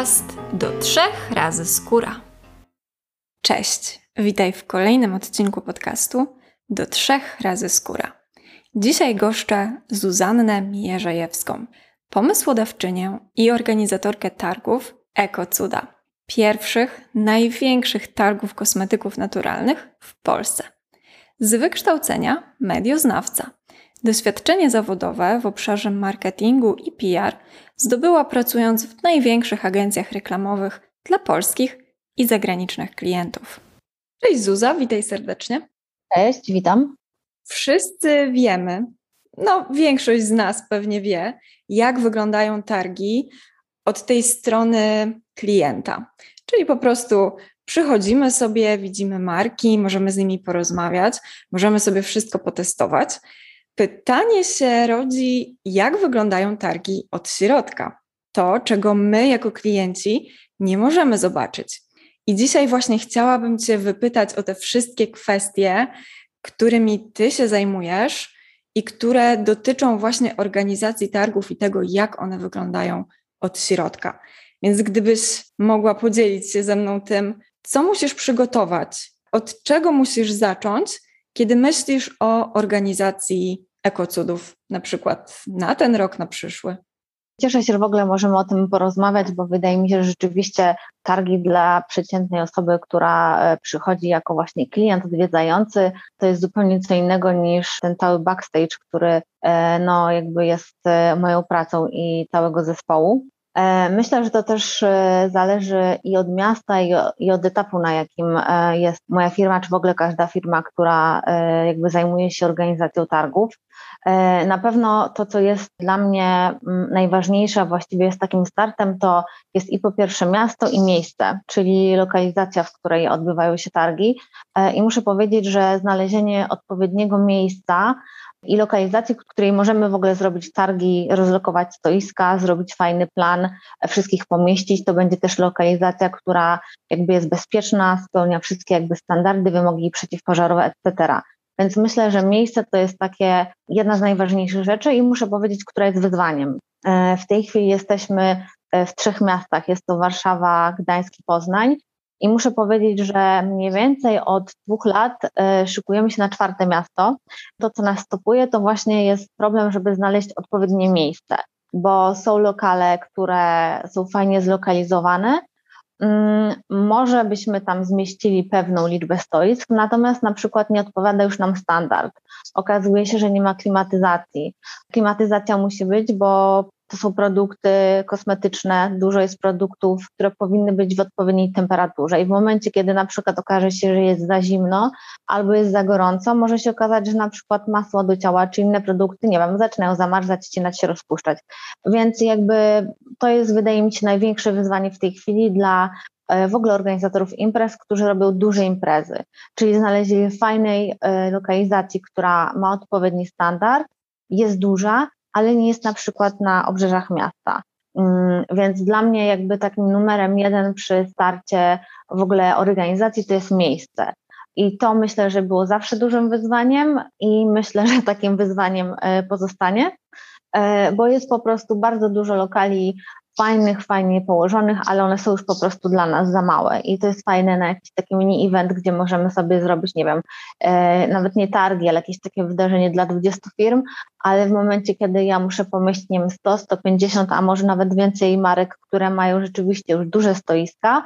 podcast do trzech razy skóra. Cześć, witaj w kolejnym odcinku podcastu do trzech razy skóra. Dzisiaj goszczę Zuzannę Mierzejewską, pomysłodawczynię i organizatorkę targów EkoCuda, pierwszych, największych targów kosmetyków naturalnych w Polsce. Z wykształcenia medioznawca – Doświadczenie zawodowe w obszarze marketingu i PR zdobyła pracując w największych agencjach reklamowych dla polskich i zagranicznych klientów. Cześć Zuza, witaj serdecznie. Cześć, witam. Wszyscy wiemy, no większość z nas pewnie wie, jak wyglądają targi od tej strony klienta. Czyli po prostu przychodzimy sobie, widzimy marki, możemy z nimi porozmawiać, możemy sobie wszystko potestować. Pytanie się rodzi, jak wyglądają targi od środka. To, czego my jako klienci nie możemy zobaczyć. I dzisiaj właśnie chciałabym Cię wypytać o te wszystkie kwestie, którymi Ty się zajmujesz i które dotyczą właśnie organizacji targów i tego, jak one wyglądają od środka. Więc gdybyś mogła podzielić się ze mną tym, co musisz przygotować, od czego musisz zacząć, kiedy myślisz o organizacji ekocudów, na przykład na ten rok, na przyszły? Cieszę się, że w ogóle możemy o tym porozmawiać, bo wydaje mi się, że rzeczywiście targi dla przeciętnej osoby, która e, przychodzi jako właśnie klient odwiedzający, to jest zupełnie co innego niż ten cały backstage, który e, no jakby jest e, moją pracą i całego zespołu. Myślę, że to też zależy i od miasta, i od etapu, na jakim jest moja firma, czy w ogóle każda firma, która jakby zajmuje się organizacją targów. E, na pewno to, co jest dla mnie mm, najważniejsze, właściwie jest takim startem, to jest i po pierwsze miasto i miejsce, czyli lokalizacja, w której odbywają się targi. E, I muszę powiedzieć, że znalezienie odpowiedniego miejsca i lokalizacji, w której możemy w ogóle zrobić targi, rozlokować stoiska, zrobić fajny plan, e, wszystkich pomieścić. To będzie też lokalizacja, która jakby jest bezpieczna, spełnia wszystkie jakby standardy, wymogi przeciwpożarowe, etc. Więc myślę, że miejsce to jest takie jedna z najważniejszych rzeczy i muszę powiedzieć, która jest wyzwaniem. E, w tej chwili jesteśmy e, w trzech miastach. Jest to Warszawa, Gdańsk i Poznań. I muszę powiedzieć, że mniej więcej od dwóch lat e, szykujemy się na czwarte miasto. To, co nas stopuje, to właśnie jest problem, żeby znaleźć odpowiednie miejsce, bo są lokale, które są fajnie zlokalizowane, Mm, może byśmy tam zmieścili pewną liczbę stoisk, natomiast na przykład nie odpowiada już nam standard. Okazuje się, że nie ma klimatyzacji. Klimatyzacja musi być, bo to są produkty kosmetyczne, dużo jest produktów, które powinny być w odpowiedniej temperaturze i w momencie, kiedy na przykład okaże się, że jest za zimno albo jest za gorąco, może się okazać, że na przykład masło do ciała czy inne produkty, nie wiem, zaczynają zamarzać, ścinać się, rozpuszczać. Więc jakby to jest, wydaje mi się, największe wyzwanie w tej chwili dla e, w ogóle organizatorów imprez, którzy robią duże imprezy, czyli znaleźli fajnej e, lokalizacji, która ma odpowiedni standard, jest duża, ale nie jest na przykład na obrzeżach miasta. Mm, więc dla mnie jakby takim numerem jeden przy starcie w ogóle organizacji to jest miejsce. I to myślę, że było zawsze dużym wyzwaniem i myślę, że takim wyzwaniem e, pozostanie, e, bo jest po prostu bardzo dużo lokali fajnych, fajnie położonych, ale one są już po prostu dla nas za małe i to jest fajne na jakiś taki mini event, gdzie możemy sobie zrobić, nie wiem, e, nawet nie targi, ale jakieś takie wydarzenie dla 20 firm, ale w momencie, kiedy ja muszę pomyśleć, nie wiem, 100, 150, a może nawet więcej marek, które mają rzeczywiście już duże stoiska,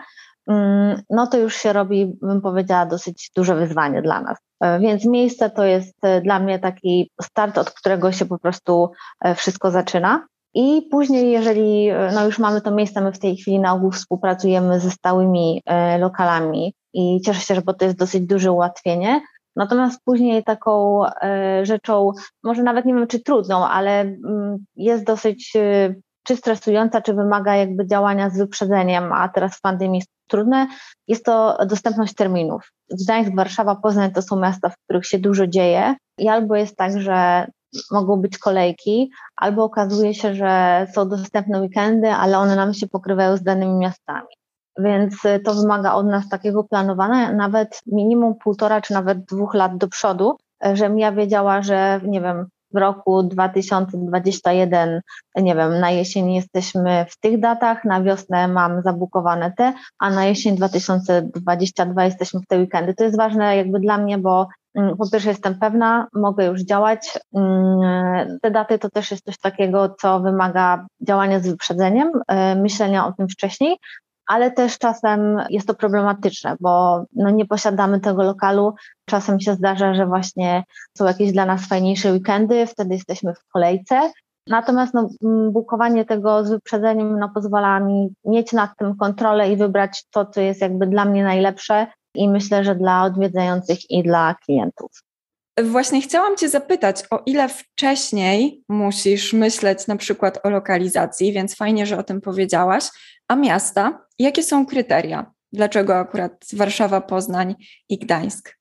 mm, no to już się robi, bym powiedziała, dosyć duże wyzwanie dla nas. E, więc miejsce to jest e, dla mnie taki start, od którego się po prostu e, wszystko zaczyna. I później, jeżeli no już mamy to miejsce, my w tej chwili na ogół współpracujemy ze stałymi e, lokalami i cieszę się, bo to jest dosyć duże ułatwienie. Natomiast później taką e, rzeczą, może nawet nie wiem czy trudną, ale mm, jest dosyć e, czy stresująca, czy wymaga jakby działania z wyprzedzeniem, a teraz w pandemii jest trudne, jest to dostępność terminów. Gdańsk, Warszawa, Poznań to są miasta, w których się dużo dzieje i albo jest tak, że mogą być kolejki, albo okazuje się, że są dostępne weekendy, ale one nam się pokrywają z danymi miastami. Więc y, to wymaga od nas takiego planowania, nawet minimum półtora czy nawet dwóch lat do przodu, żebym ja wiedziała, że nie wiem, w roku 2021, nie wiem, na jesień jesteśmy w tych datach, na wiosnę mam zabukowane te, a na jesień 2022 jesteśmy w te weekendy. To jest ważne jakby dla mnie, bo mm, po pierwsze jestem pewna, mogę już działać. Mm, te daty to też jest coś takiego, co wymaga działania z wyprzedzeniem, y, myślenia o tym wcześniej, ale też czasem jest to problematyczne, bo no nie posiadamy tego lokalu. Czasem się zdarza, że właśnie są jakieś dla nas fajniejsze weekendy, wtedy jesteśmy w kolejce. Natomiast no, bukowanie tego z wyprzedzeniem no, pozwala mi mieć nad tym kontrolę i wybrać to, co jest jakby dla mnie najlepsze i myślę, że dla odwiedzających i dla klientów. Właśnie chciałam Cię zapytać, o ile wcześniej musisz myśleć na przykład o lokalizacji, więc fajnie, że o tym powiedziałaś, a miasta, jakie są kryteria? Dlaczego akurat Warszawa, Poznań i Gdańsk?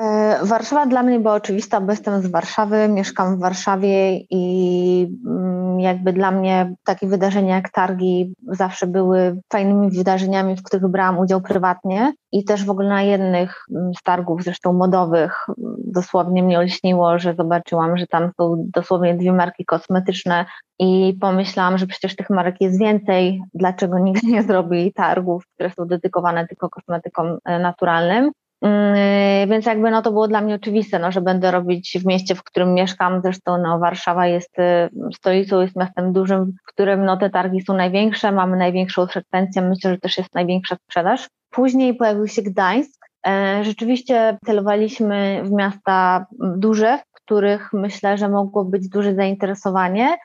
E, Warszawa dla mnie była oczywista, bo jestem z Warszawy, mieszkam w Warszawie i mm, jakby dla mnie takie wydarzenia jak targi zawsze były fajnymi wydarzeniami, w których brałam udział prywatnie i też w ogóle na jednych mm, z targów, zresztą modowych, dosłownie mnie olśniło, że zobaczyłam, że tam są dosłownie dwie marki kosmetyczne i pomyślałam, że przecież tych marek jest więcej, dlaczego nikt nie zrobi targów, które są dedykowane tylko kosmetykom e, naturalnym. Mm, więc jakby no to było dla mnie oczywiste, no, że będę robić w mieście, w którym mieszkam. Zresztą no, Warszawa jest y, stolicą, jest miastem dużym, w którym no, te targi są największe, mamy największą frekwencję, myślę, że też jest największa sprzedaż. Później pojawił się Gdańsk. E, rzeczywiście celowaliśmy w miasta duże, w których myślę, że mogło być duże zainteresowanie.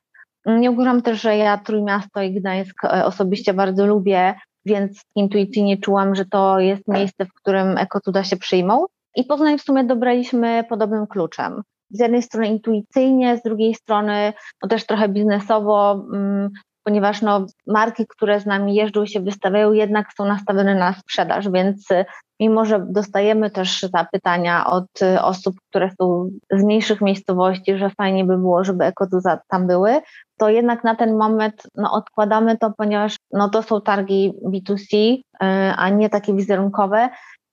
Nie ukrywam też, że ja Trójmiasto i Gdańsk e, osobiście bardzo lubię więc intuicyjnie czułam, że to jest miejsce, w którym ekocuda się przyjmą. I Poznań w sumie dobraliśmy podobnym kluczem. Z jednej strony intuicyjnie, z drugiej strony no też trochę biznesowo, mm, ponieważ no, marki, które z nami jeżdżą się wystawiają, jednak są nastawione na sprzedaż, więc y, mimo, że dostajemy też zapytania od y, osób, które są z mniejszych miejscowości, że fajnie by było, żeby ekotuza tam były, to jednak na ten moment no, odkładamy to, ponieważ no, to są targi B2C, y, a nie takie wizerunkowe.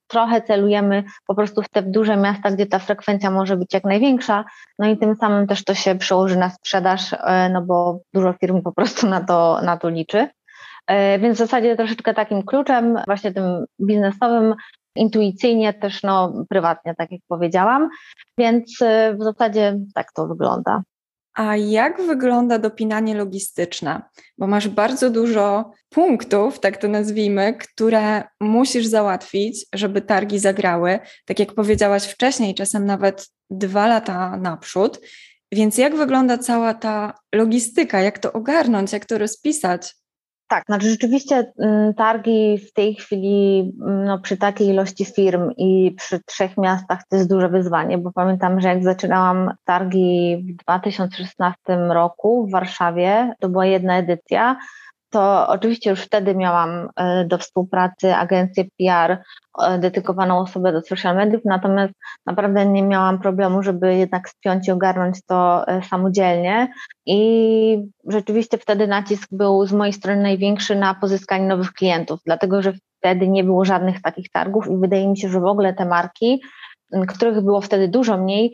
Trochę celujemy po prostu w te duże miasta, gdzie ta frekwencja może być jak największa, no i tym samym też to się przełoży na sprzedaż, y, no bo dużo firm po prostu na to, na to liczy. Y, więc w zasadzie troszeczkę takim kluczem, właśnie tym biznesowym, intuicyjnie też no, prywatnie, tak jak powiedziałam. Więc w zasadzie tak to wygląda. A jak wygląda dopinanie logistyczne? Bo masz bardzo dużo punktów, tak to nazwijmy, które musisz załatwić, żeby targi zagrały. Tak jak powiedziałaś wcześniej, czasem nawet dwa lata naprzód. Więc jak wygląda cała ta logistyka? Jak to ogarnąć, jak to rozpisać? Tak, znaczy rzeczywiście mm, targi w tej chwili mm, no, przy takiej ilości firm i przy trzech miastach to jest duże wyzwanie, bo pamiętam, że jak zaczynałam targi w 2016 roku w Warszawie, to była jedna edycja, to oczywiście już wtedy miałam e, do współpracy agencję PR, e, dedykowaną osobę do social mediów, natomiast naprawdę nie miałam problemu, żeby jednak spiąć i ogarnąć to e, samodzielnie. I rzeczywiście wtedy nacisk był z mojej strony największy na pozyskanie nowych klientów, dlatego że wtedy nie było żadnych takich targów i wydaje mi się, że w ogóle te marki, których było wtedy dużo mniej,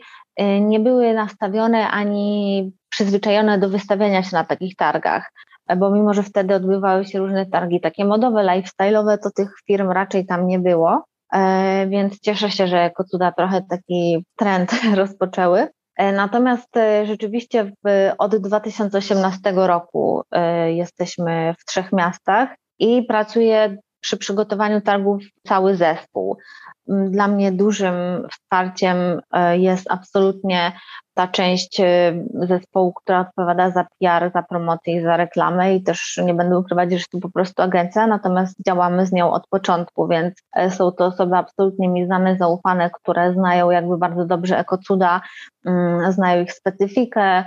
nie były nastawione ani przyzwyczajone do wystawiania się na takich targach bo mimo, że wtedy odbywały się różne targi takie modowe, lifestyle'owe, to tych firm raczej tam nie było, e, więc cieszę się, że Kocuda trochę taki trend rozpoczęły. E, natomiast e, rzeczywiście w, od 2018 roku jesteśmy w trzech miastach i pracuje przy przygotowaniu targów cały zespół. Dla mnie dużym wsparciem jest absolutnie ta część e, zespołu, która odpowiada za PR, za promocję i za reklamę i też nie będę ukrywać, że to po prostu agencja, natomiast działamy z nią od początku, więc e, są to osoby absolutnie mi znane, zaufane, które znają jakby bardzo dobrze ekocuda, mm, znają ich specyfikę, e,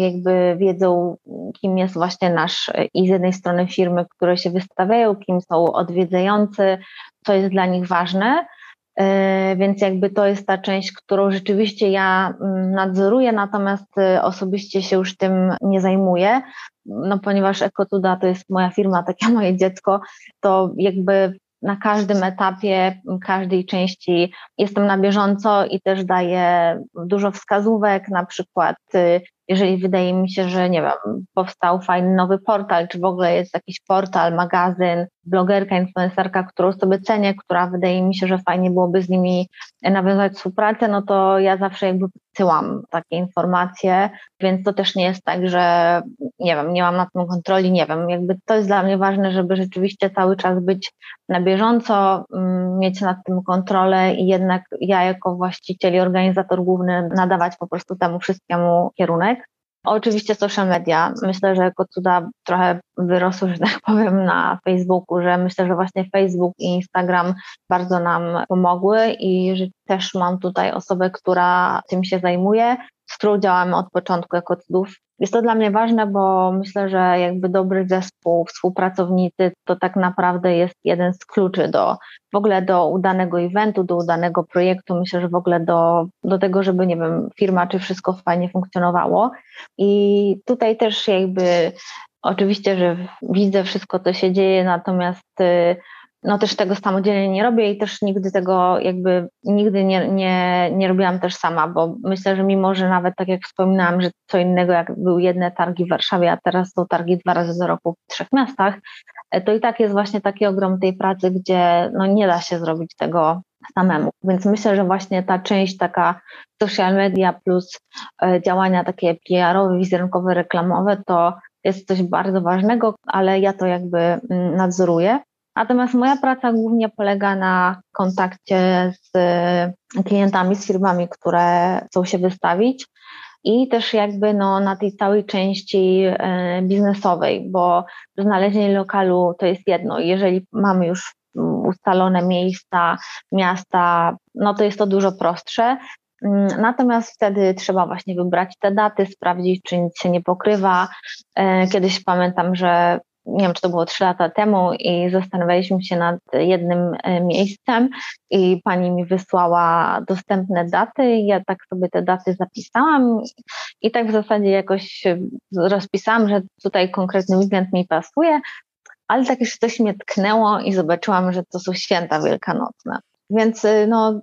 jakby wiedzą, kim jest właśnie nasz i z jednej strony firmy, które się wystawiają, kim są odwiedzający, co jest dla nich ważne, E, więc jakby to jest ta część, którą rzeczywiście ja mm, nadzoruję, natomiast e, osobiście się już tym nie zajmuję, no ponieważ Ekotuda to jest moja firma, takie moje dziecko, to jakby na każdym etapie, każdej części. Jestem na bieżąco i też daję dużo wskazówek, na przykład y, jeżeli wydaje mi się, że nie wiem, powstał fajny nowy portal, czy w ogóle jest jakiś portal, magazyn, blogerka, influencerka, którą sobie cenię, która wydaje mi się, że fajnie byłoby z nimi nawiązać współpracę, no to ja zawsze jakby wysyłam takie informacje, więc to też nie jest tak, że nie wiem, nie mam nad tym kontroli, nie wiem, jakby to jest dla mnie ważne, żeby rzeczywiście cały czas być na bieżąco, mm, mieć nad tym kontrolę i jednak ja jako właściciel i organizator główny nadawać po prostu temu wszystkiemu kierunek. Oczywiście social media. Myślę, że jako cuda trochę wyrosły, że tak powiem, na Facebooku, że myślę, że właśnie Facebook i Instagram bardzo nam pomogły i że też mam tutaj osobę, która tym się zajmuje, z którą działamy od początku jako cudów jest to dla mnie ważne, bo myślę, że jakby dobry zespół, współpracownicy to tak naprawdę jest jeden z kluczy do w ogóle do udanego eventu, do udanego projektu. Myślę, że w ogóle do, do tego, żeby nie wiem, firma czy wszystko fajnie funkcjonowało. I tutaj też jakby oczywiście, że widzę wszystko, co się dzieje, natomiast y, no też tego samodzielnie nie robię i też nigdy tego jakby nigdy nie, nie, nie robiłam też sama, bo myślę, że mimo, że nawet tak jak wspominałam, że co innego jak były jedne targi w Warszawie, a teraz są targi dwa razy do roku w trzech miastach, e, to i tak jest właśnie taki ogrom tej pracy, gdzie no nie da się zrobić tego samemu. Więc myślę, że właśnie ta część taka social media plus e, działania takie PR-owe, wizerunkowe, reklamowe, to jest coś bardzo ważnego, ale ja to jakby mm, nadzoruję. Natomiast moja praca głównie polega na kontakcie z klientami, z firmami, które chcą się wystawić i też jakby no, na tej całej części e, biznesowej, bo znalezienie lokalu to jest jedno. Jeżeli mamy już ustalone miejsca, miasta, no to jest to dużo prostsze. Mm, natomiast wtedy trzeba właśnie wybrać te daty, sprawdzić, czy nic się nie pokrywa. E, kiedyś pamiętam, że nie wiem, czy to było trzy lata temu i zastanawialiśmy się nad jednym e, miejscem i pani mi wysłała dostępne daty. Ja tak sobie te daty zapisałam i tak w zasadzie jakoś rozpisałam, że tutaj konkretny weekend mi pasuje, ale tak już coś mnie tknęło i zobaczyłam, że to są święta wielkanocne. Więc e, no,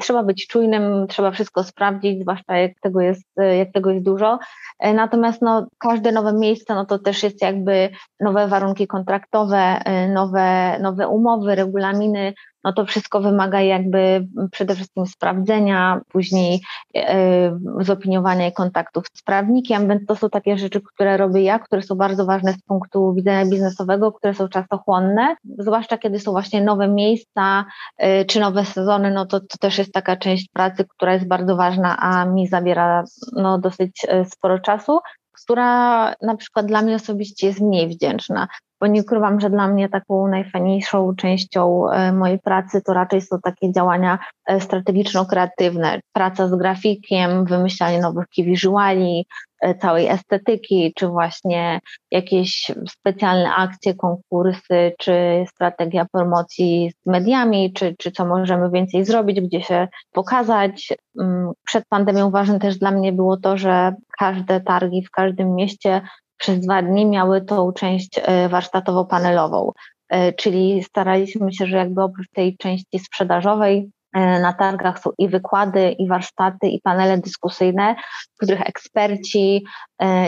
trzeba być czujnym, trzeba wszystko sprawdzić, zwłaszcza jak tego jest, e, jak tego jest dużo. E, natomiast no, każde nowe miejsce, no to też jest jakby nowe warunki kontraktowe, nowe, nowe umowy, regulaminy, no to wszystko wymaga jakby przede wszystkim sprawdzenia, później e, zopiniowania i kontaktów z prawnikiem, więc to są takie rzeczy, które robię ja, które są bardzo ważne z punktu widzenia biznesowego, które są czasochłonne, zwłaszcza kiedy są właśnie nowe miejsca e, czy nowe sezony, no to, to też jest taka część pracy, która jest bardzo ważna, a mi zabiera no, dosyć e, sporo czasu która na przykład dla mnie osobiście jest mniej wdzięczna bo nie ukrywam, że dla mnie taką najfajniejszą częścią e, mojej pracy to raczej są takie działania e, strategiczno-kreatywne, praca z grafikiem, wymyślanie nowych e, całej estetyki, czy właśnie jakieś specjalne akcje, konkursy, czy strategia promocji z mediami, czy, czy co możemy więcej zrobić, gdzie się pokazać. Mm, przed pandemią ważne też dla mnie było to, że każde targi w każdym mieście przez dwa dni miały tą część e, warsztatowo-panelową, e, czyli staraliśmy się, że jakby oprócz tej części sprzedażowej e, na targach są i wykłady, i warsztaty, i panele dyskusyjne, w których eksperci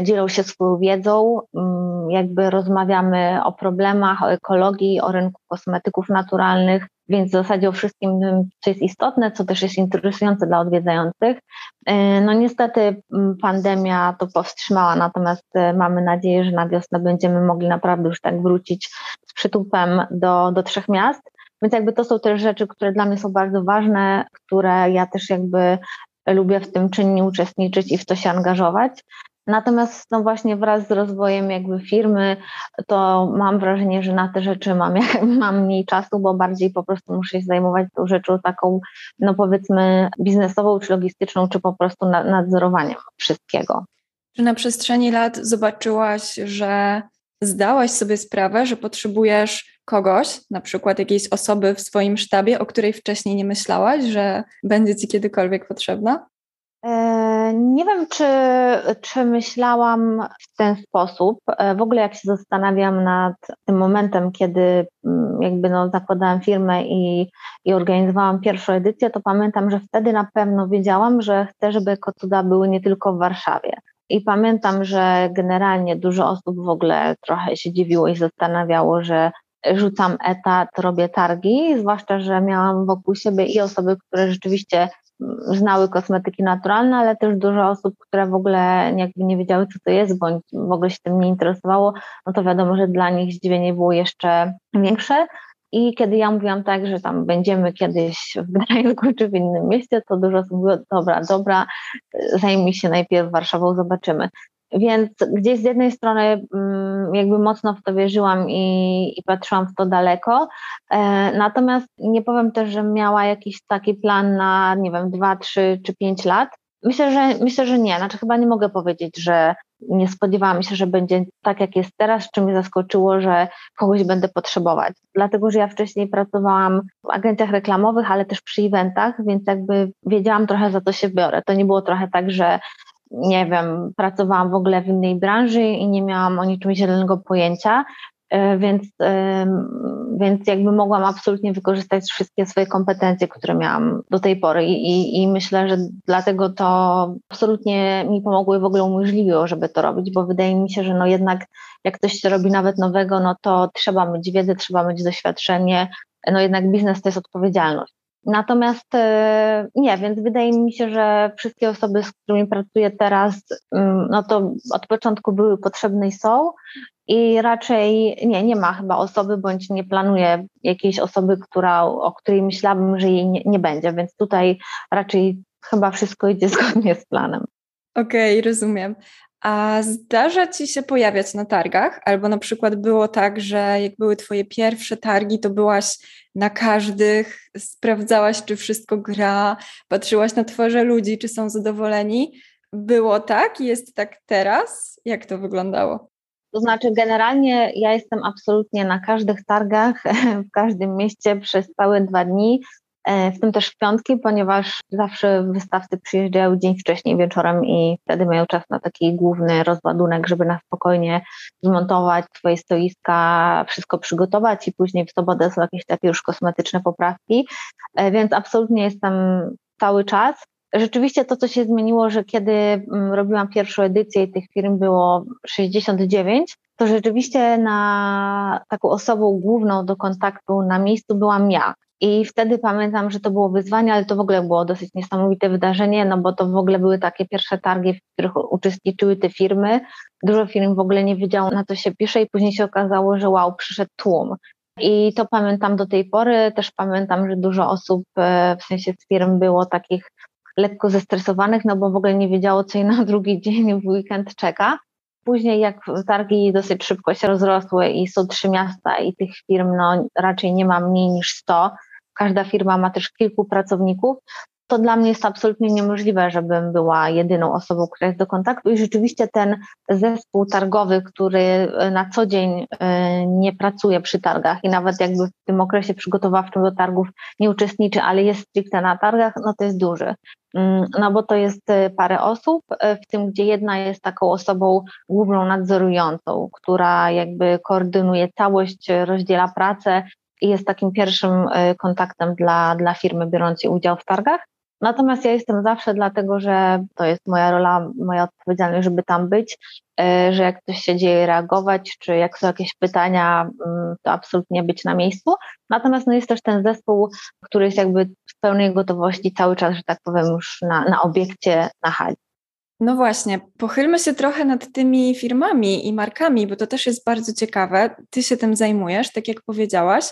dzielą się swoją wiedzą, mm, jakby rozmawiamy o problemach, o ekologii, o rynku kosmetyków naturalnych, więc w zasadzie o wszystkim, co jest istotne, co też jest interesujące dla odwiedzających. E, no niestety pandemia to powstrzymała, natomiast e, mamy nadzieję, że na wiosnę będziemy mogli naprawdę już tak wrócić z przytupem do, do trzech miast. Więc jakby to są też rzeczy, które dla mnie są bardzo ważne, które ja też jakby lubię w tym czynnie uczestniczyć i w to się angażować. Natomiast no właśnie wraz z rozwojem jakby firmy, to mam wrażenie, że na te rzeczy mam, mam mniej czasu, bo bardziej po prostu muszę się zajmować tą rzeczą taką, no powiedzmy biznesową, czy logistyczną, czy po prostu nadzorowaniem wszystkiego. Czy na przestrzeni lat zobaczyłaś, że zdałaś sobie sprawę, że potrzebujesz kogoś, na przykład jakiejś osoby w swoim sztabie, o której wcześniej nie myślałaś, że będzie ci kiedykolwiek potrzebna? Eee nie wiem, czy, czy myślałam w ten sposób. E, w ogóle jak się zastanawiam nad tym momentem, kiedy mm, jakby no, zakładałam firmę i, i organizowałam pierwszą edycję, to pamiętam, że wtedy na pewno wiedziałam, że chcę, żeby Kocuda były nie tylko w Warszawie. I pamiętam, że generalnie dużo osób w ogóle trochę się dziwiło i zastanawiało, że rzucam etat, robię targi, zwłaszcza, że miałam wokół siebie i osoby, które rzeczywiście znały kosmetyki naturalne, ale też dużo osób, które w ogóle jakby nie wiedziały, co to jest, bądź w ogóle się tym nie interesowało, no to wiadomo, że dla nich zdziwienie było jeszcze większe. I kiedy ja mówiłam tak, że tam będziemy kiedyś w Gdańsku czy w innym mieście, to dużo osób mówiło, dobra, dobra, zajmij się najpierw Warszawą, zobaczymy. Więc gdzieś z jednej strony mm, jakby mocno w to wierzyłam i, i patrzyłam w to daleko, e, natomiast nie powiem też, że miała jakiś taki plan na, nie wiem, dwa, trzy czy pięć lat. Myślę, że myślę, że nie. Znaczy chyba nie mogę powiedzieć, że nie spodziewałam się, że będzie tak, jak jest teraz, czy mnie zaskoczyło, że kogoś będę potrzebować. Dlatego, że ja wcześniej pracowałam w agencjach reklamowych, ale też przy eventach, więc jakby wiedziałam trochę za to się biorę. To nie było trochę tak, że nie wiem, pracowałam w ogóle w innej branży i nie miałam o niczym zielonego pojęcia, e, więc, więc jakby mogłam absolutnie wykorzystać wszystkie swoje kompetencje, które miałam do tej pory i, i, i myślę, że dlatego to absolutnie mi pomogło i w ogóle umożliwiło, żeby to robić, bo wydaje mi się, że no jednak jak coś się robi nawet nowego, no to trzeba mieć wiedzę, trzeba mieć doświadczenie, no jednak biznes to jest odpowiedzialność. Natomiast e, nie, więc wydaje mi się, że wszystkie osoby, z którymi pracuję teraz, mm, no to od początku były potrzebne i są. I raczej nie, nie ma chyba osoby, bądź nie planuję jakiejś osoby, która, o której myślałabym, że jej nie, nie będzie, więc tutaj raczej chyba wszystko idzie zgodnie z planem. Okej, okay, rozumiem. A zdarza ci się pojawiać na targach? Albo na przykład było tak, że jak były twoje pierwsze targi, to byłaś na każdych, sprawdzałaś, czy wszystko gra, patrzyłaś na twarze ludzi, czy są zadowoleni. Było tak? Jest tak teraz? Jak to wyglądało? To znaczy, generalnie ja jestem absolutnie na każdych targach, w każdym mieście przez całe dwa dni. E, w tym też w piątki, ponieważ zawsze wystawcy przyjeżdżają dzień wcześniej wieczorem i wtedy mają czas na taki główny rozładunek, żeby na spokojnie zmontować swoje stoiska, wszystko przygotować i później w sobotę są jakieś takie już kosmetyczne poprawki, e, więc absolutnie jestem cały czas. Rzeczywiście to, co się zmieniło, że kiedy mm, robiłam pierwszą edycję i tych firm było 69, to rzeczywiście na taką osobą główną do kontaktu na miejscu byłam ja. I wtedy pamiętam, że to było wyzwanie, ale to w ogóle było dosyć niesamowite wydarzenie, no bo to w ogóle były takie pierwsze targi, w których uczestniczyły te firmy. Dużo firm w ogóle nie wiedziało, na co się pisze, i później się okazało, że wow, przyszedł tłum. I to pamiętam do tej pory. Też pamiętam, że dużo osób, e, w sensie z firm było takich lekko zestresowanych, no bo w ogóle nie wiedziało, co jej na drugi dzień w weekend czeka. Później jak targi dosyć szybko się rozrosły i są trzy miasta i tych firm no, raczej nie ma mniej niż 100, każda firma ma też kilku pracowników, to dla mnie jest absolutnie niemożliwe, żebym była jedyną osobą, która jest do kontaktu. I rzeczywiście ten zespół targowy, który na co dzień e, nie pracuje przy targach i nawet jakby w tym okresie przygotowawczym do targów nie uczestniczy, ale jest stricte na targach, no to jest duży. Mm, no bo to jest e, parę osób, e, w tym gdzie jedna jest taką osobą główną nadzorującą, która jakby koordynuje całość, rozdziela pracę i jest takim pierwszym kontaktem dla, dla firmy biorącej udział w targach. Natomiast ja jestem zawsze dlatego, że to jest moja rola, moja odpowiedzialność, żeby tam być, e, że jak coś się dzieje, reagować, czy jak są jakieś pytania, mm, to absolutnie być na miejscu. Natomiast no jest też ten zespół, który jest jakby w pełnej gotowości cały czas, że tak powiem, już na, na obiekcie, na hali. No właśnie, pochylmy się trochę nad tymi firmami i markami, bo to też jest bardzo ciekawe. Ty się tym zajmujesz, tak jak powiedziałaś.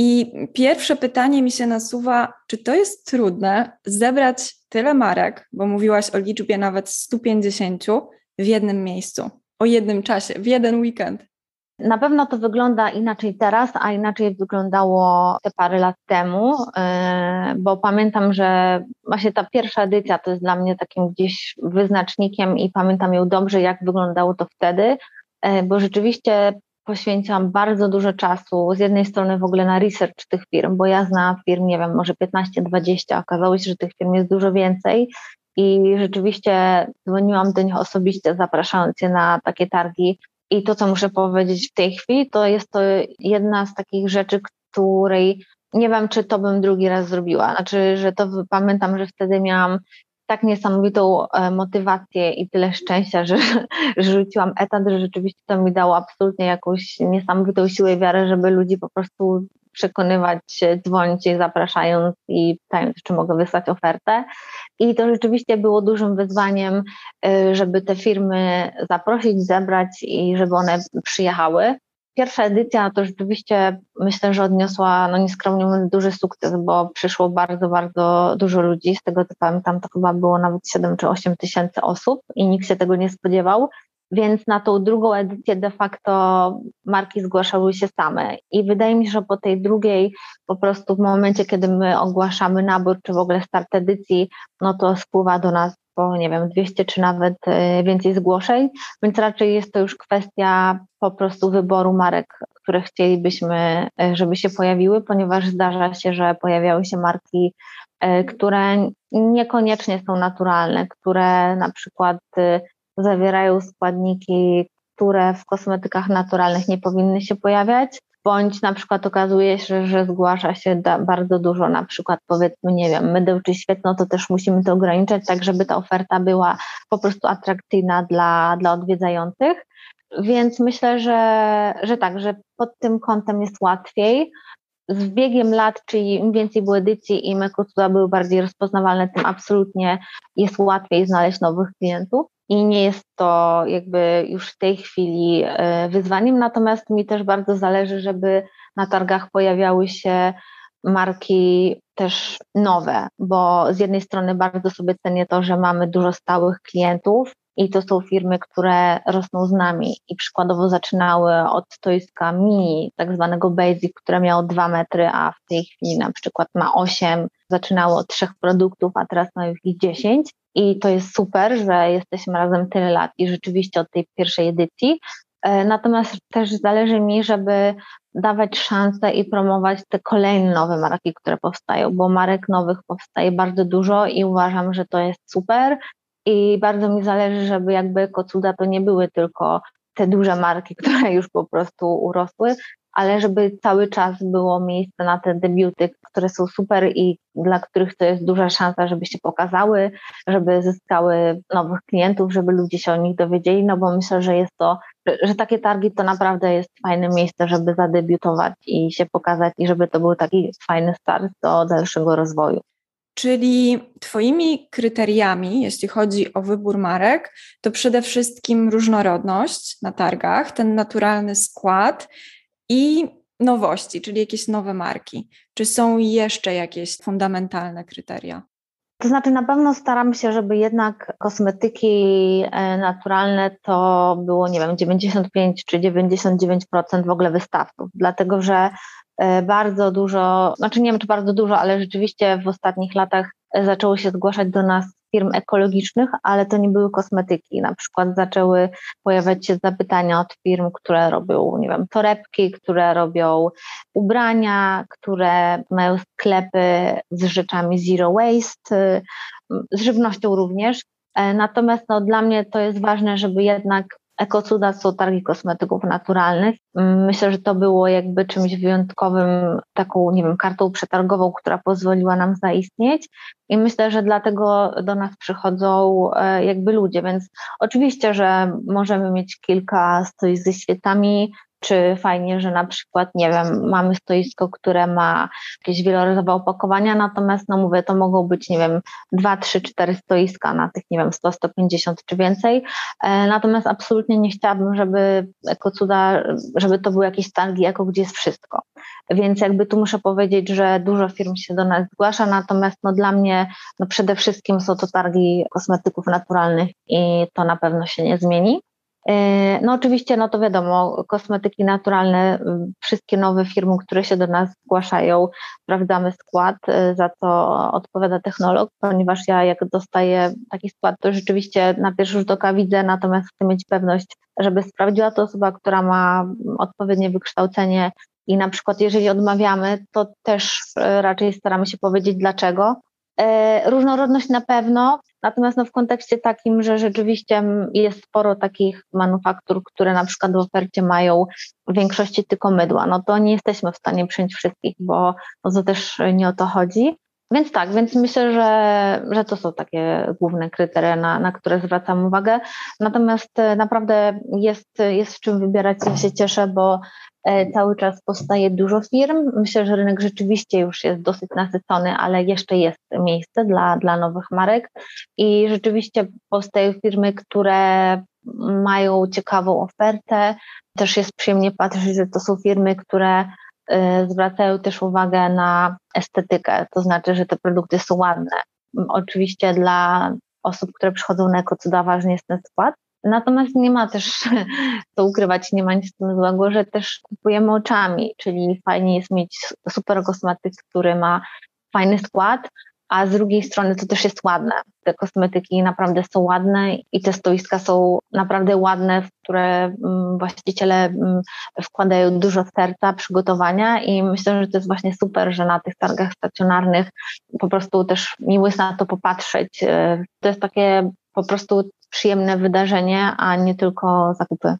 I pierwsze pytanie mi się nasuwa, czy to jest trudne zebrać tyle marek, bo mówiłaś o liczbie nawet 150 w jednym miejscu, o jednym czasie, w jeden weekend? Na pewno to wygląda inaczej teraz, a inaczej wyglądało te parę lat temu, e, bo pamiętam, że właśnie ta pierwsza edycja to jest dla mnie takim gdzieś wyznacznikiem i pamiętam ją dobrze, jak wyglądało to wtedy, e, bo rzeczywiście poświęciłam bardzo dużo czasu, z jednej strony w ogóle na research tych firm, bo ja znam firm, nie wiem, może 15-20, okazało się, że tych firm jest dużo więcej i rzeczywiście dzwoniłam do nich osobiście, zapraszając je na takie targi. I to, co muszę powiedzieć w tej chwili, to jest to jedna z takich rzeczy, której nie wiem, czy to bym drugi raz zrobiła. Znaczy, że to pamiętam, że wtedy miałam tak niesamowitą e, motywację i tyle szczęścia, że, że rzuciłam etat, że rzeczywiście to mi dało absolutnie jakąś niesamowitą siłę i wiarę, żeby ludzi po prostu przekonywać, dzwonić i zapraszając i pytając, czy mogę wysłać ofertę. I to rzeczywiście było dużym wyzwaniem, e, żeby te firmy zaprosić, zebrać i żeby one przyjechały pierwsza edycja to rzeczywiście myślę, że odniosła, no nieskromnie mówiąc, duży sukces, bo przyszło bardzo, bardzo dużo ludzi. Z tego co pamiętam, to chyba było nawet 7 czy 8 tysięcy osób i nikt się tego nie spodziewał. Więc na tą drugą edycję de facto marki zgłaszały się same. I wydaje mi się, że po tej drugiej, po prostu w momencie, kiedy my ogłaszamy nabór, czy w ogóle start edycji, no to spływa do nas po, nie wiem, 200 czy nawet e, więcej zgłoszeń, więc raczej jest to już kwestia po prostu wyboru marek, które chcielibyśmy, e, żeby się pojawiły, ponieważ zdarza się, że pojawiały się marki, e, które niekoniecznie są naturalne, które na przykład zawierają składniki, które w kosmetykach naturalnych nie powinny się pojawiać, bądź na przykład okazuje się, że zgłasza się bardzo dużo, na przykład powiedzmy, nie wiem, mydeł czy świetno, to też musimy to ograniczać, tak żeby ta oferta była po prostu atrakcyjna dla, dla odwiedzających. Więc myślę, że, że tak, że pod tym kątem jest łatwiej. Z biegiem lat, czyli im więcej było edycji i Mekucuda były bardziej rozpoznawalne, tym absolutnie jest łatwiej znaleźć nowych klientów i nie jest to jakby już w tej chwili e, wyzwaniem, natomiast mi też bardzo zależy, żeby na targach pojawiały się marki też nowe, bo z jednej strony bardzo sobie cenię to, że mamy dużo stałych klientów i to są firmy, które rosną z nami i przykładowo zaczynały od stoiska mini, tak zwanego basic, które miało 2 metry, a w tej chwili na przykład ma 8, zaczynało od trzech produktów, a teraz ma już ich 10 i to jest super, że jesteśmy razem tyle lat i rzeczywiście od tej pierwszej edycji. E, natomiast też zależy mi, żeby dawać szansę i promować te kolejne nowe marki, które powstają, bo marek nowych powstaje bardzo dużo i uważam, że to jest super. I bardzo mi zależy, żeby jakby Kocuda to nie były tylko te duże marki, które już po prostu urosły, ale żeby cały czas było miejsce na te debiuty, które są super i dla których to jest duża szansa, żeby się pokazały, żeby zyskały nowych klientów, żeby ludzie się o nich dowiedzieli, no bo myślę, że jest to, że, takie targi to naprawdę jest fajne miejsce, żeby zadebiutować i się pokazać i żeby to był taki fajny start do dalszego rozwoju. Czyli Twoimi kryteriami, jeśli chodzi o wybór marek, to przede wszystkim różnorodność na targach, ten naturalny skład i nowości, czyli jakieś nowe marki. Czy są jeszcze jakieś fundamentalne kryteria? To znaczy, na pewno staram się, żeby jednak kosmetyki e, naturalne to było, nie wiem, 95 czy 99% w ogóle wystawców, dlatego że bardzo dużo, znaczy nie wiem czy bardzo dużo, ale rzeczywiście w ostatnich latach e, zaczęło się zgłaszać do nas firm ekologicznych, ale to nie były kosmetyki. Na przykład zaczęły pojawiać się zapytania od firm, które robią, nie wiem, torebki, które robią ubrania, które mają sklepy z rzeczami zero waste, z żywnością również. E, natomiast no, dla mnie to jest ważne, żeby jednak Ekocuda są targi kosmetyków naturalnych. Myślę, że to było jakby czymś wyjątkowym, taką, nie wiem, kartą przetargową, która pozwoliła nam zaistnieć. I myślę, że dlatego do nas przychodzą e, jakby ludzie. Więc oczywiście, że możemy mieć kilka stoisk ze świecami, czy fajnie, że na przykład, nie wiem, mamy stoisko, które ma jakieś wielorazowe opakowania, natomiast, no mówię, to mogą być, nie wiem, dwa, trzy, cztery stoiska na tych, nie wiem, 100, 150 czy więcej. E, natomiast absolutnie nie chciałabym, żeby jako cuda, żeby to były jakieś targi, jako gdzie jest wszystko. Więc jakby tu muszę powiedzieć, że dużo firm się do nas zgłasza, natomiast no dla mnie no przede wszystkim są to targi kosmetyków naturalnych i to na pewno się nie zmieni. E, no oczywiście, no to wiadomo, kosmetyki naturalne, wszystkie nowe firmy, które się do nas zgłaszają, sprawdzamy skład, e, za co odpowiada technolog, ponieważ ja jak dostaję taki skład, to rzeczywiście na pierwszy rzut oka widzę, natomiast chcę mieć pewność, żeby sprawdziła to osoba, która ma odpowiednie wykształcenie i na przykład jeżeli odmawiamy, to też e, raczej staramy się powiedzieć dlaczego. Różnorodność na pewno, Natomiast no, w kontekście takim, że rzeczywiście jest sporo takich manufaktur, które na przykład w ofercie mają w większości tylko mydła, no to nie jesteśmy w stanie przyjąć wszystkich, bo no to też nie o to chodzi. Więc tak, więc myślę, że, że to są takie główne kryteria, na, na które zwracam uwagę. Natomiast e, naprawdę jest, jest w czym wybierać. Się cieszę, bo cały czas powstaje dużo firm. Myślę, że rynek rzeczywiście już jest dosyć nasycony, ale jeszcze jest miejsce dla, dla nowych marek i rzeczywiście powstają firmy, które mają ciekawą ofertę. Też jest przyjemnie patrzeć, że to są firmy, które Y, zwracają też uwagę na estetykę, to znaczy, że te produkty są ładne. Oczywiście dla osób, które przychodzą na ekocuda ważny jest ten skład, Natomiast nie ma też, co ukrywać, nie ma nic tym złego, że też kupujemy oczami, czyli fajnie jest mieć super kosmetyk, który ma fajny skład, a z drugiej strony to też jest ładne. Te kosmetyki naprawdę są ładne i te stoiska są naprawdę ładne, w które mm, właściciele mm, wkładają dużo serca, przygotowania i myślę, że to jest właśnie super, że na tych targach stacjonarnych po prostu też miło jest na to popatrzeć. E, to jest takie po prostu przyjemne wydarzenie, a nie tylko zakupy.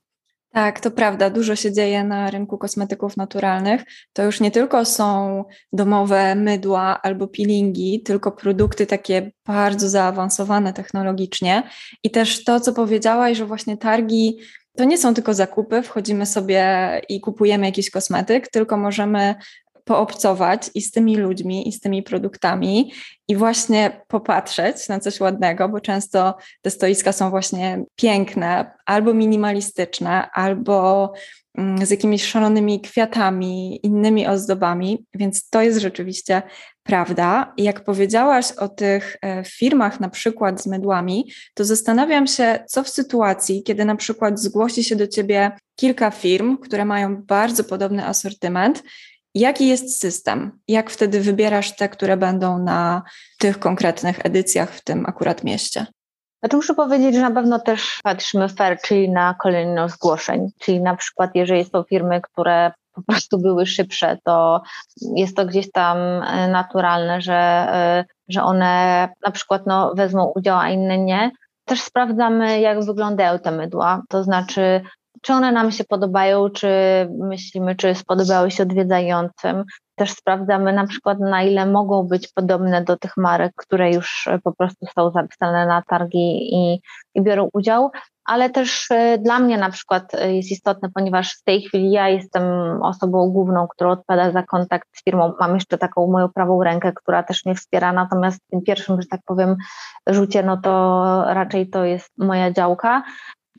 Tak, to prawda. Dużo się dzieje na rynku kosmetyków naturalnych. To już nie tylko są domowe mydła albo peelingi, tylko produkty takie bardzo zaawansowane technologicznie. I też to, co powiedziałaś, że właśnie targi to nie są tylko zakupy, wchodzimy sobie i kupujemy jakiś kosmetyk, tylko możemy poobcować i z tymi ludźmi, i z tymi produktami, i właśnie popatrzeć na coś ładnego, bo często te stoiska są właśnie piękne, albo minimalistyczne, albo mm, z jakimiś szalonymi kwiatami, innymi ozdobami, więc to jest rzeczywiście prawda. Jak powiedziałaś o tych e, firmach, na przykład z mydłami, to zastanawiam się, co w sytuacji, kiedy na przykład zgłosi się do ciebie kilka firm, które mają bardzo podobny asortyment Jaki jest system? Jak wtedy wybierasz te, które będą na tych konkretnych edycjach w tym akurat mieście? Znaczy muszę powiedzieć, że na pewno też patrzymy fair, czyli na kolejność zgłoszeń, czyli na przykład jeżeli są firmy, które po prostu były szybsze, to jest to gdzieś tam e, naturalne, że, e, że one na przykład no, wezmą udział, a inne nie. Też sprawdzamy, jak wyglądają te mydła, to znaczy czy one nam się podobają, czy myślimy, czy spodobały się odwiedzającym. Też sprawdzamy na przykład, na ile mogą być podobne do tych marek, które już po prostu są zapisane na targi i, i biorą udział, ale też e, dla mnie na przykład e, jest istotne, ponieważ w tej chwili ja jestem osobą główną, która odpowiada za kontakt z firmą. Mam jeszcze taką moją prawą rękę, która też mnie wspiera, natomiast w tym pierwszym, że tak powiem, rzucie, no to raczej to jest moja działka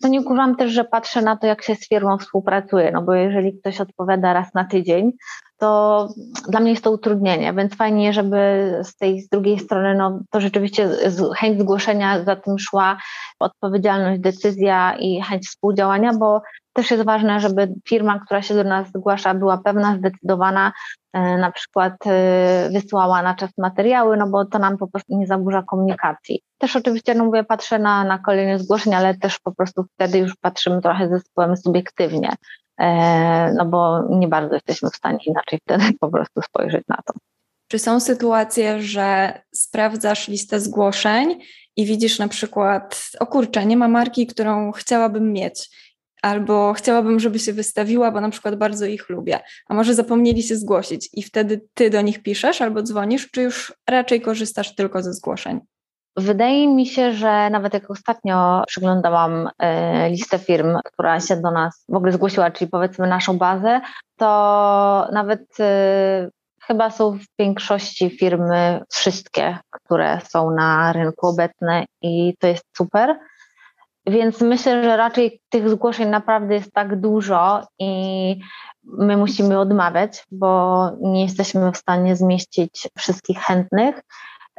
to nie ukrywam też, że patrzę na to, jak się z firmą współpracuje, no bo jeżeli ktoś odpowiada raz na tydzień, to dla mnie jest to utrudnienie, więc fajnie, żeby z tej z drugiej strony, no to rzeczywiście chęć zgłoszenia za tym szła, odpowiedzialność, decyzja i chęć współdziałania, bo też jest ważne, żeby firma, która się do nas zgłasza, była pewna, zdecydowana, e, na przykład e, wysłała na czas materiały, no bo to nam po prostu nie zaburza komunikacji. Też oczywiście, no mówię, patrzę na, na kolejne zgłoszenia, ale też po prostu wtedy już patrzymy trochę zespołem subiektywnie, no bo nie bardzo jesteśmy w stanie inaczej wtedy po prostu spojrzeć na to. Czy są sytuacje, że sprawdzasz listę zgłoszeń i widzisz na przykład, o kurczę, nie ma marki, którą chciałabym mieć albo chciałabym, żeby się wystawiła, bo na przykład bardzo ich lubię, a może zapomnieli się zgłosić i wtedy ty do nich piszesz albo dzwonisz, czy już raczej korzystasz tylko ze zgłoszeń? Wydaje mi się, że nawet jak ostatnio przyglądałam e, listę firm, która się do nas w ogóle zgłosiła, czyli powiedzmy naszą bazę, to nawet e, chyba są w większości firmy wszystkie, które są na rynku obecne i to jest super. Więc myślę, że raczej tych zgłoszeń naprawdę jest tak dużo i my musimy odmawiać, bo nie jesteśmy w stanie zmieścić wszystkich chętnych.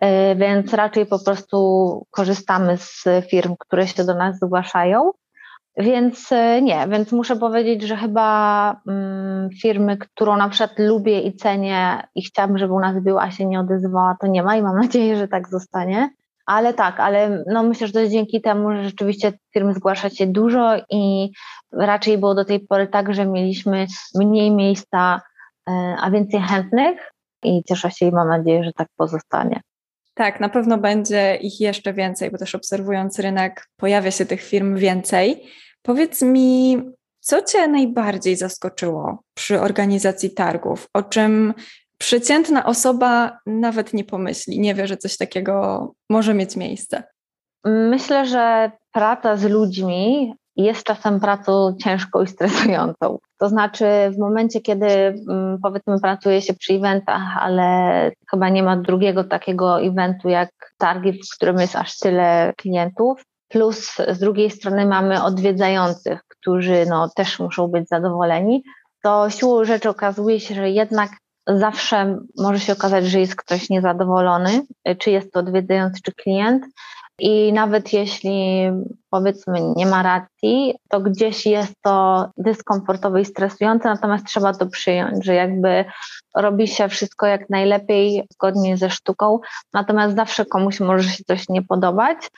E, więc raczej po prostu korzystamy z firm, które się do nas zgłaszają. Więc e, nie, więc muszę powiedzieć, że chyba mm, firmy, którą na przykład lubię i cenię i chciałabym, żeby u nas była, a się nie odezwała, to nie ma i mam nadzieję, że tak zostanie. Ale tak, ale no myślę, że to jest dzięki temu, że rzeczywiście firm zgłasza się dużo i raczej było do tej pory tak, że mieliśmy mniej miejsca, e, a więcej chętnych i cieszę się i mam nadzieję, że tak pozostanie. Tak, na pewno będzie ich jeszcze więcej, bo też obserwując rynek, pojawia się tych firm więcej. Powiedz mi, co Cię najbardziej zaskoczyło przy organizacji targów? O czym przeciętna osoba nawet nie pomyśli, nie wie, że coś takiego może mieć miejsce? Myślę, że praca z ludźmi jest czasem pracą ciężką i stresującą. To znaczy, w momencie, kiedy mm, powiedzmy pracuje się przy eventach, ale chyba nie ma drugiego takiego eventu jak targi, w którym jest aż tyle klientów, plus z drugiej strony mamy odwiedzających, którzy no, też muszą być zadowoleni, to siłą rzeczy okazuje się, że jednak zawsze może się okazać, że jest ktoś niezadowolony, czy jest to odwiedzający, czy klient. I nawet jeśli powiedzmy nie ma racji, to gdzieś jest to dyskomfortowe i stresujące, natomiast trzeba to przyjąć, że jakby robi się wszystko jak najlepiej zgodnie ze sztuką, natomiast zawsze komuś może się coś nie podobać.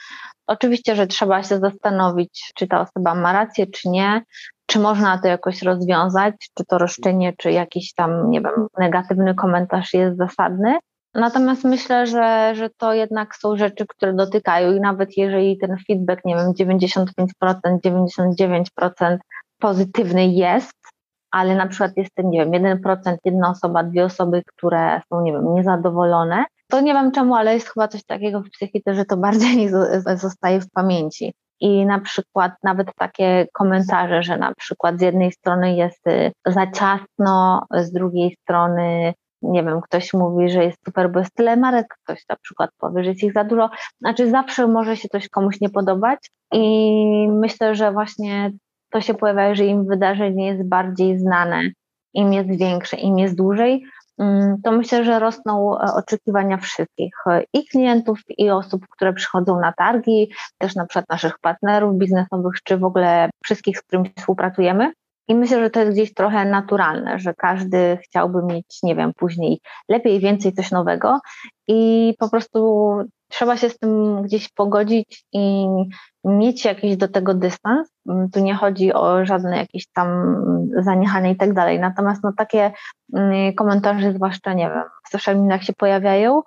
Oczywiście, że trzeba się zastanowić, czy ta osoba ma rację, czy nie, czy można to jakoś rozwiązać, czy to roszczenie, czy jakiś tam, nie wiem, negatywny komentarz jest zasadny. Natomiast myślę, że, że to jednak są rzeczy, które dotykają i nawet jeżeli ten feedback, nie wiem, 95%, 99% pozytywny jest, ale na przykład jest ten, nie wiem, 1%, jedna osoba, dwie osoby, które są, nie wiem, niezadowolone, to nie wiem czemu, ale jest chyba coś takiego w psychice, że to bardziej zostaje w pamięci. I na przykład nawet takie komentarze, że na przykład z jednej strony jest y, za ciasno, z drugiej strony nie wiem, ktoś mówi, że jest super, bo jest tyle marek, ktoś na przykład powie, że jest ich za dużo. Znaczy zawsze może się coś komuś nie podobać i myślę, że właśnie to się pojawia, że im wydarzenie jest bardziej znane, im jest większe, im jest dłużej, mm, to myślę, że rosną e, oczekiwania wszystkich e, i klientów, i osób, które przychodzą na targi, też na przykład naszych partnerów biznesowych, czy w ogóle wszystkich, z którymi współpracujemy. I myślę, że to jest gdzieś trochę naturalne, że każdy chciałby mieć, nie wiem, później lepiej, więcej, coś nowego i po prostu trzeba się z tym gdzieś pogodzić i mieć jakiś do tego dystans. Tu nie chodzi o żadne jakieś tam zaniechania i tak dalej. Natomiast no, takie mm, komentarze, zwłaszcza, nie wiem, w social mediach się pojawiają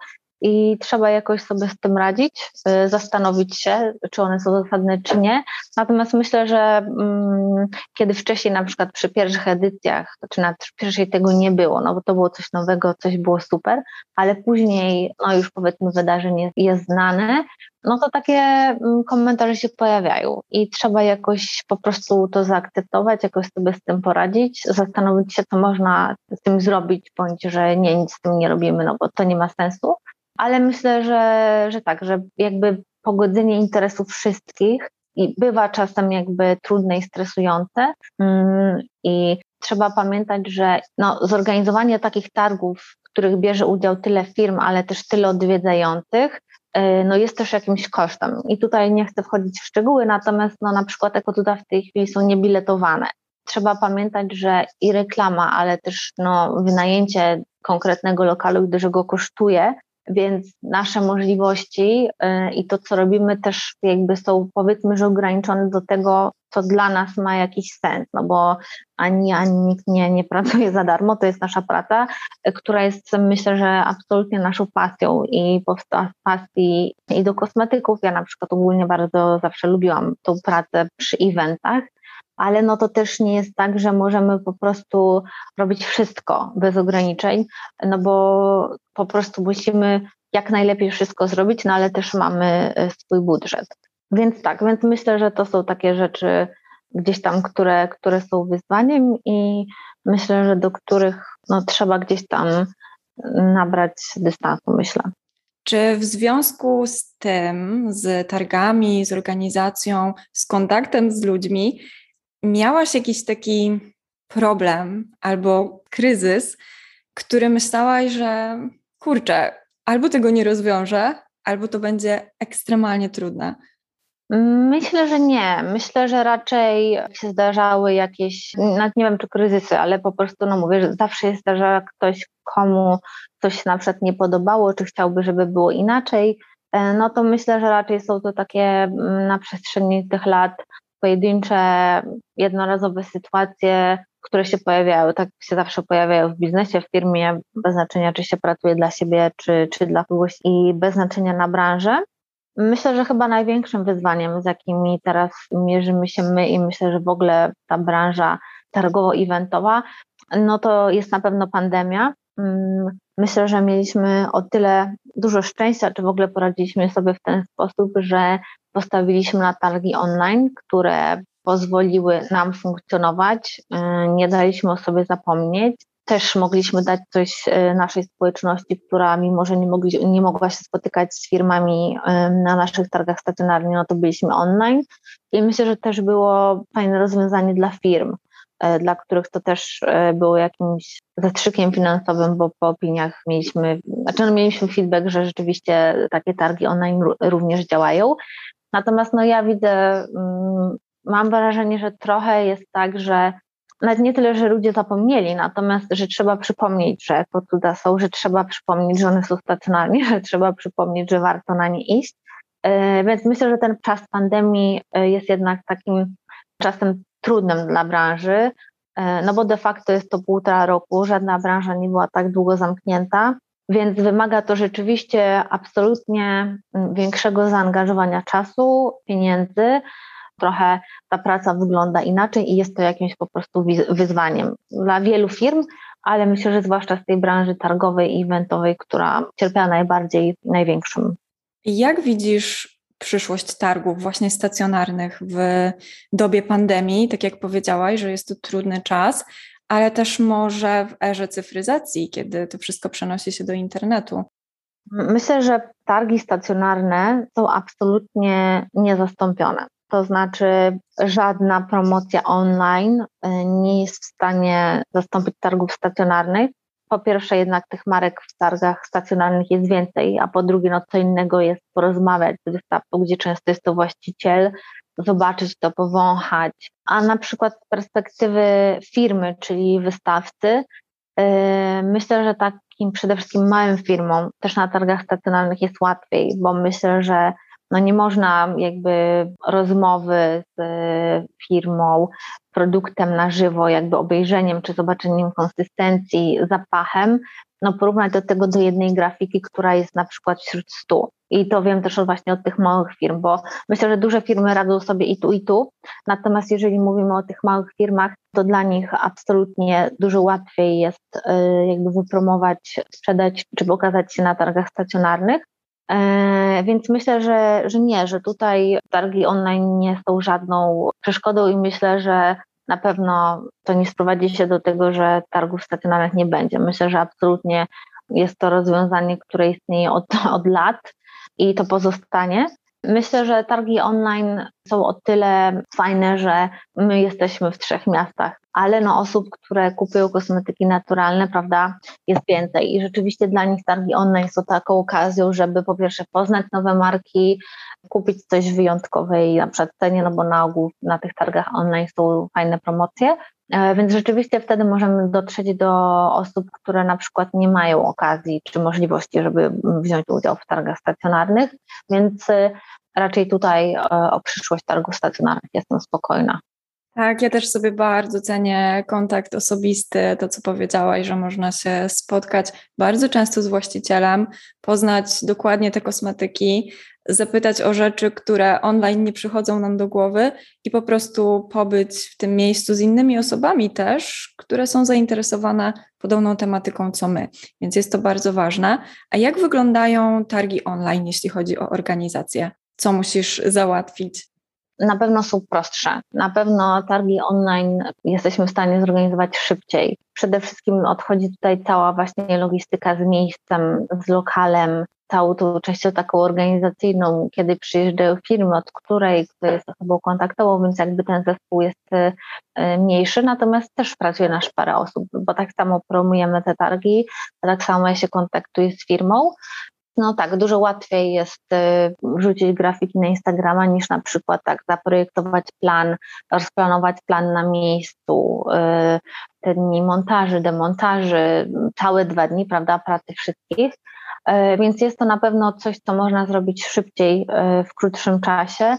i trzeba jakoś sobie z tym radzić, y, zastanowić się, czy one są zasadne, czy nie. Natomiast myślę, że mm, kiedy wcześniej, na przykład przy pierwszych edycjach, czy na pierwszej tego nie było, no bo to było coś nowego, coś było super, ale później, no już powiedzmy, wydarzenie jest znane, no to takie mm, komentarze się pojawiają i trzeba jakoś po prostu to zaakceptować, jakoś sobie z tym poradzić, zastanowić się, co można z tym zrobić, bądź że nie, nic z tym nie robimy, no bo to nie ma sensu ale myślę, że, że tak, że jakby pogodzenie interesów wszystkich i bywa czasem jakby trudne i stresujące mm, i trzeba pamiętać, że no, zorganizowanie takich targów, w których bierze udział tyle firm, ale też tyle odwiedzających, y, no jest też jakimś kosztem. I tutaj nie chcę wchodzić w szczegóły, natomiast no, na przykład ekotuda w tej chwili są niebiletowane. Trzeba pamiętać, że i reklama, ale też no, wynajęcie konkretnego lokalu, gdyż go kosztuje, więc nasze możliwości y, i to, co robimy, też jakby są powiedzmy, że ograniczone do tego, co dla nas ma jakiś sens, no bo ani, ani nikt nie, nie pracuje za darmo, to jest nasza praca, y, która jest myślę, że absolutnie naszą pasją i powstała z pasji i do kosmetyków. Ja na przykład ogólnie bardzo zawsze lubiłam tą pracę przy eventach, ale no to też nie jest tak, że możemy po prostu robić wszystko bez ograniczeń, no bo po prostu musimy jak najlepiej wszystko zrobić, no ale też mamy e, swój budżet. Więc tak, więc myślę, że to są takie rzeczy gdzieś tam, które, które są wyzwaniem i myślę, że do których no, trzeba gdzieś tam nabrać dystansu, myślę. Czy w związku z tym, z targami, z organizacją, z kontaktem z ludźmi, miałaś jakiś taki problem albo kryzys, który myślałaś, że kurczę, albo tego nie rozwiążę, albo to będzie ekstremalnie trudne? Myślę, że nie. Myślę, że raczej się zdarzały jakieś, nawet nie wiem czy kryzysy, ale po prostu, no mówię, że zawsze się zdarza ktoś, komu coś na przykład nie podobało, czy chciałby, żeby było inaczej. E, no to myślę, że raczej są to takie mm, na przestrzeni tych lat pojedyncze, jednorazowe sytuacje, które się pojawiają, tak się zawsze pojawiają w biznesie, w firmie, bez znaczenia, czy się pracuje dla siebie, czy, czy dla kogoś i bez znaczenia na branżę. Myślę, że chyba największym wyzwaniem, z jakimi teraz mierzymy się my i myślę, że w ogóle ta branża targowo-eventowa, no to jest na pewno pandemia. Mm, myślę, że mieliśmy o tyle dużo szczęścia, czy w ogóle poradziliśmy sobie w ten sposób, że postawiliśmy na targi online, które pozwoliły nam funkcjonować, y, nie daliśmy o sobie zapomnieć. Też mogliśmy dać coś y, naszej społeczności, która mimo, że nie, mogli, nie mogła się spotykać z firmami na naszych targach stacjonarnych, no to byliśmy online. I myślę, że też było fajne rozwiązanie dla firm, dla których to też było jakimś zastrzykiem finansowym, bo po opiniach mieliśmy, znaczy no mieliśmy feedback, że rzeczywiście takie targi online również działają. Natomiast no ja widzę mm, mam wrażenie, że trochę jest tak, że nawet nie tyle, że ludzie zapomnieli, natomiast, że trzeba przypomnieć, że po cuda są, że trzeba przypomnieć, że one są stacjonarnie, że trzeba przypomnieć, że warto na nie iść. E, więc myślę, że ten czas pandemii e, jest jednak takim czasem trudnym dla branży, e, no bo de facto jest to półtora roku, żadna branża nie była tak długo zamknięta, więc wymaga to rzeczywiście absolutnie większego zaangażowania czasu, pieniędzy, trochę ta praca wygląda inaczej i jest to jakimś po prostu wyzwaniem dla wielu firm, ale myślę, że zwłaszcza z tej branży targowej i eventowej, która cierpiała najbardziej, największym. Jak widzisz przyszłość targów właśnie stacjonarnych w dobie pandemii? Tak jak powiedziałaś, że jest to trudny czas, ale też może w erze cyfryzacji, kiedy to wszystko przenosi się do internetu. Myślę, że targi stacjonarne są absolutnie niezastąpione. To znaczy, żadna promocja online y, nie jest w stanie zastąpić targów stacjonarnych. Po pierwsze, jednak tych marek w targach stacjonarnych jest więcej, a po drugie, no co innego jest porozmawiać z wystawcą, gdzie często jest to właściciel, zobaczyć to, powąchać. A na przykład z perspektywy firmy, czyli wystawcy, yy, myślę, że takim przede wszystkim małym firmom też na targach stacjonarnych jest łatwiej, bo myślę, że no nie można jakby rozmowy z firmą, produktem na żywo, jakby obejrzeniem czy zobaczeniem konsystencji, zapachem, no porównać do tego do jednej grafiki, która jest na przykład wśród stu. I to wiem też właśnie od tych małych firm, bo myślę, że duże firmy radzą sobie i tu, i tu. Natomiast jeżeli mówimy o tych małych firmach, to dla nich absolutnie dużo łatwiej jest y, jakby wypromować, sprzedać czy pokazać się na targach stacjonarnych. E, więc myślę, że, że nie, że tutaj targi online nie są żadną przeszkodą i myślę, że na pewno to nie sprowadzi się do tego, że targów stacjonarnych nie będzie. Myślę, że absolutnie jest to rozwiązanie, które istnieje od, od lat i to pozostanie. Myślę, że targi online są o tyle fajne, że my jesteśmy w trzech miastach, ale no osób, które kupują kosmetyki naturalne, prawda, jest więcej. I rzeczywiście dla nich targi online są taką okazją, żeby po pierwsze poznać nowe marki, kupić coś wyjątkowej na przykład cenie, no bo na ogół na tych targach online są fajne promocje, więc rzeczywiście wtedy możemy dotrzeć do osób, które na przykład nie mają okazji czy możliwości, żeby wziąć udział w targach stacjonarnych, więc e, raczej tutaj e, o przyszłość targów stacjonarnych jestem spokojna. Tak, ja też sobie bardzo cenię kontakt osobisty, to co powiedziałaś, że można się spotkać bardzo często z właścicielem, poznać dokładnie te kosmetyki, zapytać o rzeczy, które online nie przychodzą nam do głowy i po prostu pobyć w tym miejscu z innymi osobami też, które są zainteresowane podobną tematyką co my. Więc jest to bardzo ważne. A jak wyglądają targi online, jeśli chodzi o organizację? Co musisz załatwić? Na pewno są prostsze. Na pewno targi online jesteśmy w stanie zorganizować szybciej. Przede wszystkim odchodzi tutaj cała właśnie logistyka z miejscem, z lokalem, całą tą częścią taką organizacyjną, kiedy przyjeżdżają firmy, od której kto jest osobą kontaktową, więc jakby ten zespół jest y, mniejszy, natomiast też pracuje nasz parę osób, bo tak samo promujemy te targi, tak samo ja się kontaktuję z firmą, no tak, dużo łatwiej jest y, wrzucić grafiki na Instagrama niż na przykład tak zaprojektować plan, rozplanować plan na miejscu, y, te dni montaży, demontaży, całe dwa dni, prawda, pracy wszystkich. Y, więc jest to na pewno coś, co można zrobić szybciej w krótszym czasie.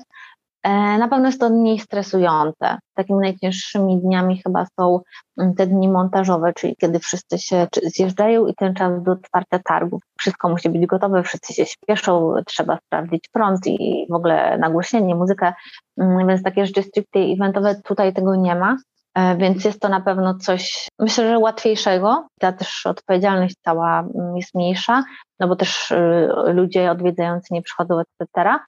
E, na pewno jest to mniej stresujące. Takimi najcięższymi dniami chyba są mm, te dni montażowe, czyli kiedy wszyscy się zjeżdżają i ten czas do otwarcia targów. Wszystko musi być gotowe, wszyscy się śpieszą, trzeba sprawdzić prąd i w ogóle nagłośnienie, muzykę, mm, więc takie rzeczy stricte eventowe tutaj tego nie ma. E, więc jest to na pewno coś, myślę, że łatwiejszego. Ta też odpowiedzialność cała mm, jest mniejsza, no bo też y, ludzie odwiedzający nie przychodzą, etc.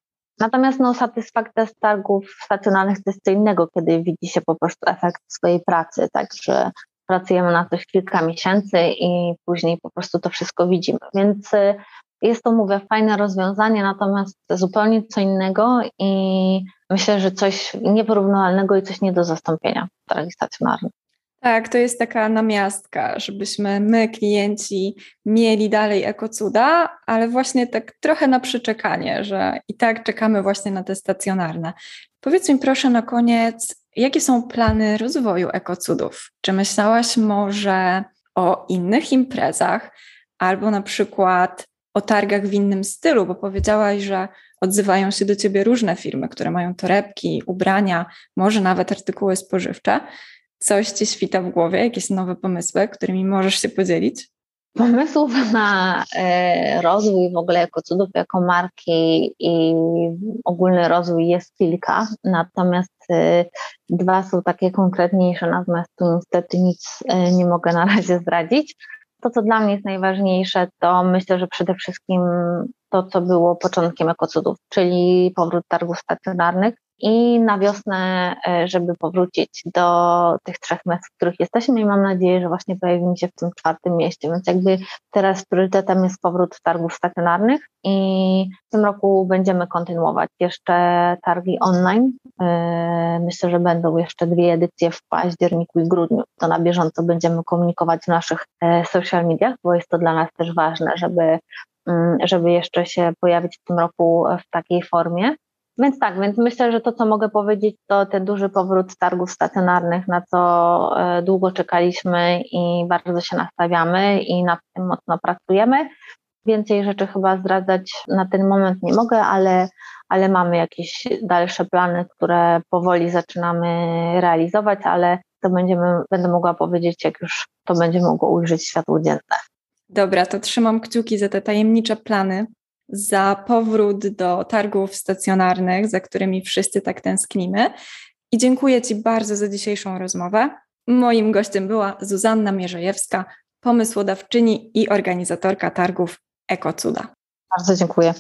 Natomiast no, satysfakcja z targów stacjonarnych to jest co innego, kiedy widzi się po prostu efekt swojej pracy, także pracujemy na coś kilka miesięcy i później po prostu to wszystko widzimy. Więc y, jest to, mówię, fajne rozwiązanie, natomiast zupełnie co innego i myślę, że coś nieporównywalnego i coś nie do zastąpienia w stacjonarnych. Tak, to jest taka namiastka, żebyśmy my, klienci, mieli dalej ekocuda, ale właśnie tak trochę na przyczekanie, że i tak czekamy właśnie na te stacjonarne. Powiedz mi proszę na koniec, jakie są plany rozwoju ekocudów? Czy myślałaś może o innych imprezach, albo na przykład o targach w innym stylu, bo powiedziałaś, że odzywają się do ciebie różne firmy, które mają torebki, ubrania, może nawet artykuły spożywcze. Coś ci świta w głowie, jakieś nowe pomysły, którymi możesz się podzielić? Pomysłów na e, rozwój w ogóle jako cudów, jako marki i ogólny rozwój jest kilka, natomiast e, dwa są takie konkretniejsze, natomiast tu niestety nic e, nie mogę na razie zdradzić. To, co dla mnie jest najważniejsze, to myślę, że przede wszystkim to, co było początkiem ekocudów, czyli powrót targów stacjonarnych i na wiosnę, e, żeby powrócić do tych trzech miast, w których jesteśmy i mam nadzieję, że właśnie pojawimy się w tym czwartym mieście, więc jakby teraz priorytetem jest powrót targów stacjonarnych i w tym roku będziemy kontynuować jeszcze targi online. E, myślę, że będą jeszcze dwie edycje w październiku i grudniu. To na bieżąco będziemy komunikować w naszych e, social mediach, bo jest to dla nas też ważne, żeby mm, żeby jeszcze się pojawić w tym roku w takiej formie. Więc tak, więc myślę, że to, co mogę powiedzieć, to ten duży powrót targów stacjonarnych, na co e, długo czekaliśmy i bardzo się nastawiamy i nad tym mocno pracujemy. Więcej rzeczy chyba zdradzać na ten moment nie mogę, ale, ale mamy jakieś dalsze plany, które powoli zaczynamy realizować, ale to będziemy, będę mogła powiedzieć, jak już to będzie mogło ujrzeć światło dzienne. Dobra, to trzymam kciuki za te tajemnicze plany, za powrót do targów stacjonarnych, za którymi wszyscy tak tęsknimy. I dziękuję Ci bardzo za dzisiejszą rozmowę. Moim gościem była Zuzanna Mierzejewska, pomysłodawczyni i organizatorka targów EkoCuda. Bardzo dziękuję.